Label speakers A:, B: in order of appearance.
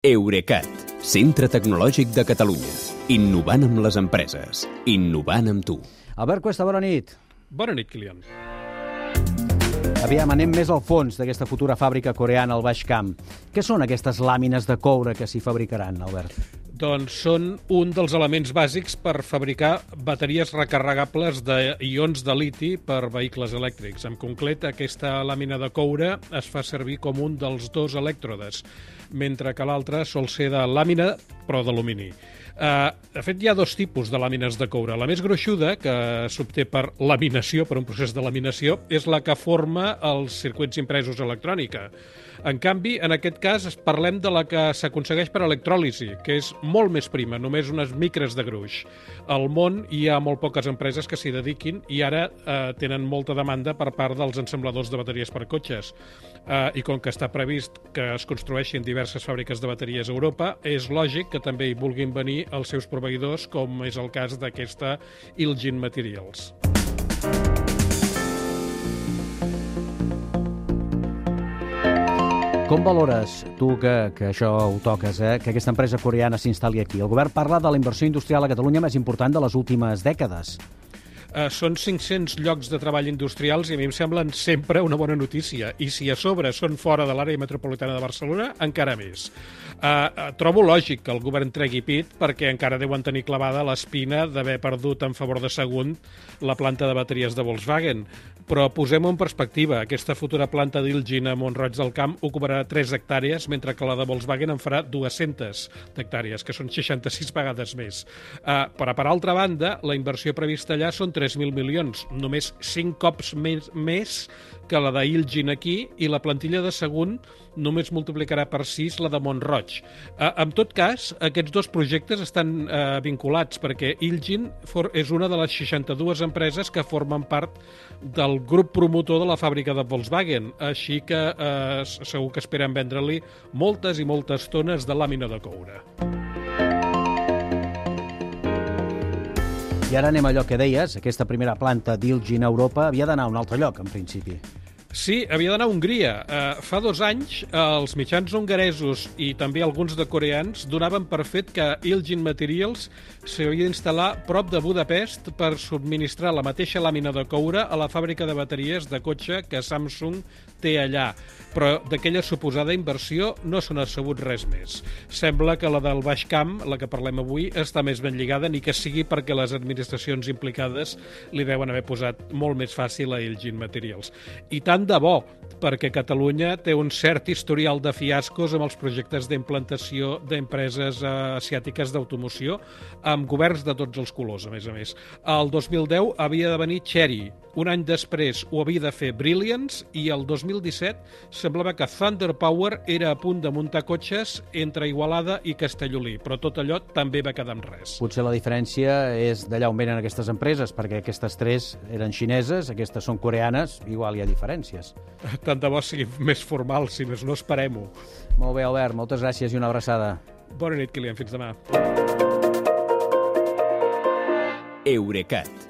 A: Eurecat, centre tecnològic de Catalunya. Innovant amb les empreses. Innovant amb tu.
B: Albert Cuesta, bona nit.
C: Bona nit, Kilian.
B: Aviam, anem més al fons d'aquesta futura fàbrica coreana al Baix Camp. Què són aquestes làmines de coure que s'hi fabricaran, Albert?
C: Doncs són un dels elements bàsics per fabricar bateries recarregables d'ions de liti per vehicles elèctrics. En concret, aquesta làmina de coure es fa servir com un dels dos elèctrodes, mentre que l'altra sol ser de làmina, però d'alumini. Uh, de fet, hi ha dos tipus de làmines de coure. La més gruixuda, que s'obté per laminació, per un procés de laminació, és la que forma els circuits impresos electrònica. En canvi, en aquest cas, parlem de la que s'aconsegueix per electròlisi, que és molt més prima, només unes micres de gruix. Al món hi ha molt poques empreses que s'hi dediquin i ara eh, tenen molta demanda per part dels ensambladors de bateries per cotxes. Eh, I com que està previst que es construeixin diverses fàbriques de bateries a Europa, és lògic que també hi vulguin venir els seus proveïdors, com és el cas d'aquesta Ilgin Materials.
B: Com valores tu que, que això ho toques, eh? que aquesta empresa coreana s'instal·li aquí? El govern parla de la inversió industrial a Catalunya més important de les últimes dècades.
C: Uh, són 500 llocs de treball industrials i a mi em semblen sempre una bona notícia. I si a sobre són fora de l'àrea metropolitana de Barcelona, encara més. Uh, trobo lògic que el govern tregui pit perquè encara deuen tenir clavada l'espina d'haver perdut en favor de segon la planta de bateries de Volkswagen. Però posem-ho en perspectiva. Aquesta futura planta d'Ilgin a Montroig del Camp ocuparà 3 hectàrees, mentre que la de Volkswagen en farà 200 hectàrees, que són 66 vegades més. Uh, però, per altra banda, la inversió prevista allà són 3.000 milions, només 5 cops més, més que la d'Ilgin aquí, i la plantilla de segon només multiplicarà per 6 la de Montroig. Uh, en tot cas, aquests dos projectes estan uh, vinculats, perquè Ilgin és una de les 62 empreses que formen part del grup promotor de la fàbrica de Volkswagen, així que eh, segur que esperen vendre-li moltes i moltes tones de làmina de coure.
B: I ara anem a allò que deies, aquesta primera planta d'Ilgin a Europa havia d'anar a un altre lloc, en principi.
C: Sí, havia d'anar a Hongria. Uh, fa dos anys, uh, els mitjans hongaresos i també alguns de coreans donaven per fet que Ilgin Materials s'havia d'instal·lar prop de Budapest per subministrar la mateixa làmina de coure a la fàbrica de bateries de cotxe que Samsung té allà. Però d'aquella suposada inversió no se n'ha sabut res més. Sembla que la del Baix Camp, la que parlem avui, està més ben lligada, ni que sigui perquè les administracions implicades li deuen haver posat molt més fàcil a Ilgin Materials. I tant tant de bo, perquè Catalunya té un cert historial de fiascos amb els projectes d'implantació d'empreses eh, asiàtiques d'automoció, amb governs de tots els colors, a més a més. El 2010 havia de venir Cherry, un any després ho havia de fer Brilliance i el 2017 semblava que Thunder Power era a punt de muntar cotxes entre Igualada i Castellolí, però tot allò també va quedar en res.
B: Potser la diferència és d'allà on venen aquestes empreses, perquè aquestes tres eren xineses, aquestes són coreanes, igual hi ha diferències.
C: Tant de bo sigui més formal, si més no esperem-ho.
B: Molt bé, Albert, moltes gràcies i una abraçada.
C: Bona nit, Kilian, fins demà.
A: Eurecat,